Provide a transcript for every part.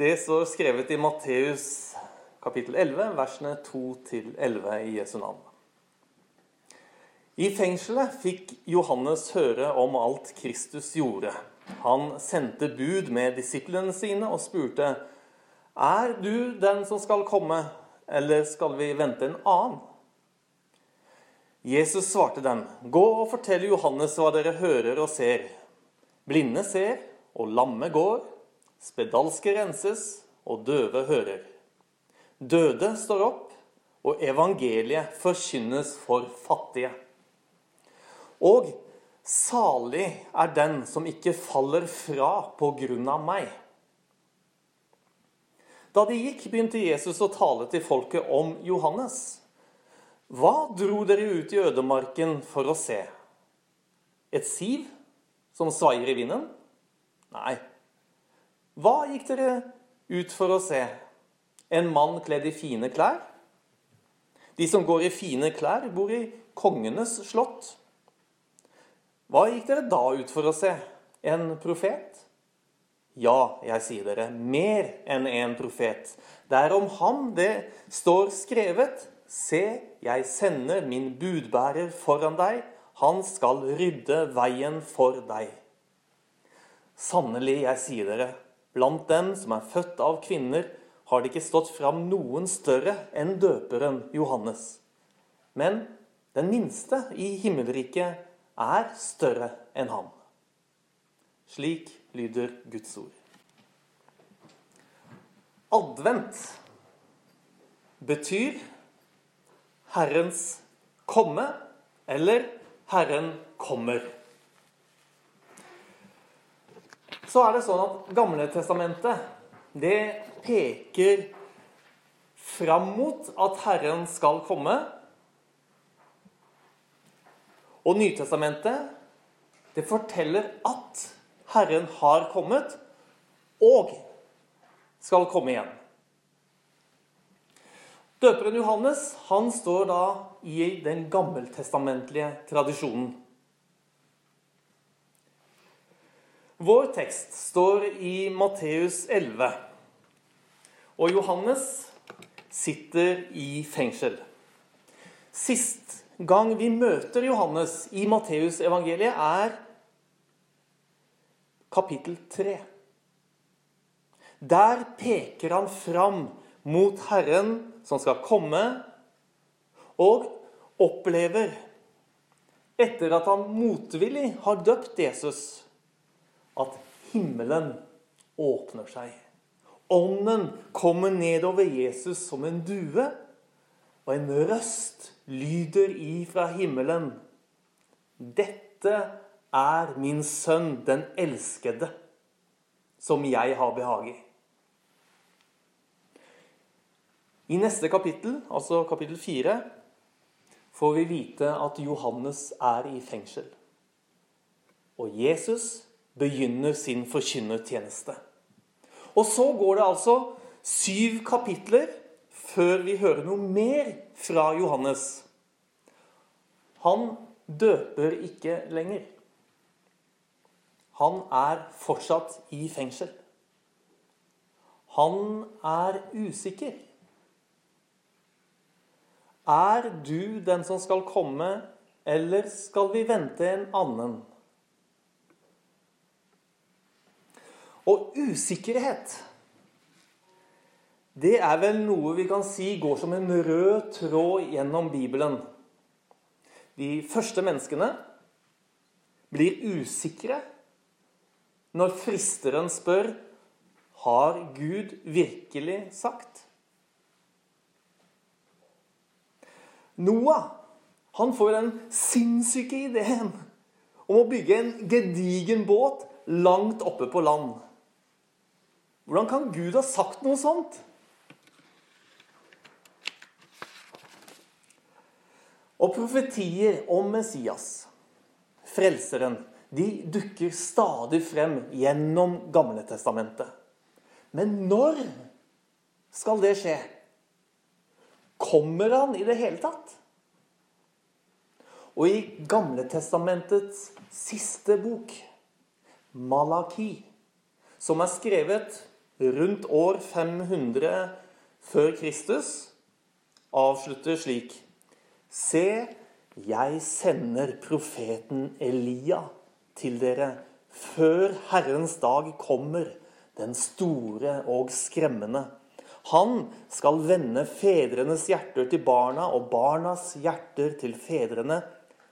Det står skrevet i Matteus kapittel 11, versene 2-11 i Jesu navn. I fengselet fikk Johannes høre om alt Kristus gjorde. Han sendte bud med disiplene sine og spurte, 'Er du den som skal komme, eller skal vi vente en annen?' Jesus svarte dem, 'Gå og fortell Johannes hva dere hører og ser.' Blinde ser, og lamme går. Spedalske renses, og døve hører. Døde står opp, og evangeliet forkynnes for fattige. Og salig er den som ikke faller fra på grunn av meg. Da de gikk, begynte Jesus å tale til folket om Johannes. Hva dro dere ut i ødemarken for å se? Et siv som svaier i vinden? Nei. Hva gikk dere ut for å se? En mann kledd i fine klær? De som går i fine klær, bor i kongenes slott. Hva gikk dere da ut for å se? En profet? Ja, jeg sier dere, mer enn en profet. Det er om ham det står skrevet. Se, jeg sender min budbærer foran deg. Han skal rydde veien for deg. Sannelig, jeg sier dere, blant dem som er født av kvinner, har det ikke stått fram noen større enn døperen Johannes. Men den minste i himmelriket er større enn han. Slik lyder Guds ord. Advent betyr Herrens komme eller Herren kommer. Så er det sånn at Gamletestamentet det peker fram mot at Herren skal komme. Og Nytestamentet det forteller at Herren har kommet og skal komme igjen. Døperen Johannes han står da i den gammeltestamentlige tradisjonen. Vår tekst står i Matteus 11. Og Johannes sitter i fengsel. Sist gang vi møter Johannes i Matteusevangeliet, er kapittel 3. Der peker han fram mot Herren som skal komme, og opplever, etter at han motvillig har døpt Jesus, at himmelen åpner seg. Ånden kommer ned over Jesus som en due, og en røst lyder ifra himmelen. Dette er min sønn, den elskede, som jeg har behag i. I neste kapittel, altså kapittel 4, får vi vite at Johannes er i fengsel. Og Jesus begynner sin forkynnertjeneste. Og så går det altså syv kapitler før vi hører noe mer fra Johannes. Han døper ikke lenger. Han er fortsatt i fengsel. Han er usikker. Er du den som skal komme, eller skal vi vente en annen? Og usikkerhet det er vel noe vi kan si går som en rød tråd gjennom Bibelen. De første menneskene blir usikre når fristeren spør har Gud virkelig sagt. Noah han får den sinnssyke ideen om å bygge en gedigen båt langt oppe på land. Hvordan kan Gud ha sagt noe sånt? Og profetier om Messias, frelseren, de dukker stadig frem gjennom Gamletestamentet. Men når skal det skje? Kommer han i det hele tatt? Og i Gamletestamentets siste bok, Malaki, som er skrevet rundt år 500 før Kristus, avslutter slik Se, jeg sender profeten Elia til dere før Herrens dag kommer, den store og skremmende. Han skal vende fedrenes hjerter til barna og barnas hjerter til fedrene,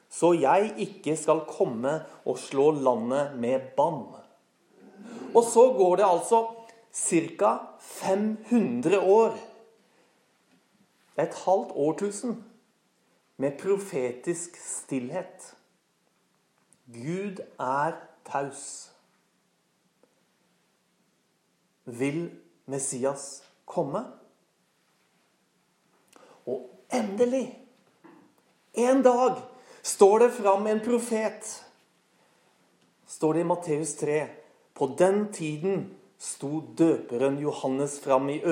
så jeg ikke skal komme og slå landet med bann. Og så går det altså ca. 500 år, et halvt årtusen, med profetisk stillhet. Gud er taus. Vil Messias komme? Og endelig, en dag, står det fram en profet. Står det i Matteus 3. På den tiden sto døperen Johannes fram i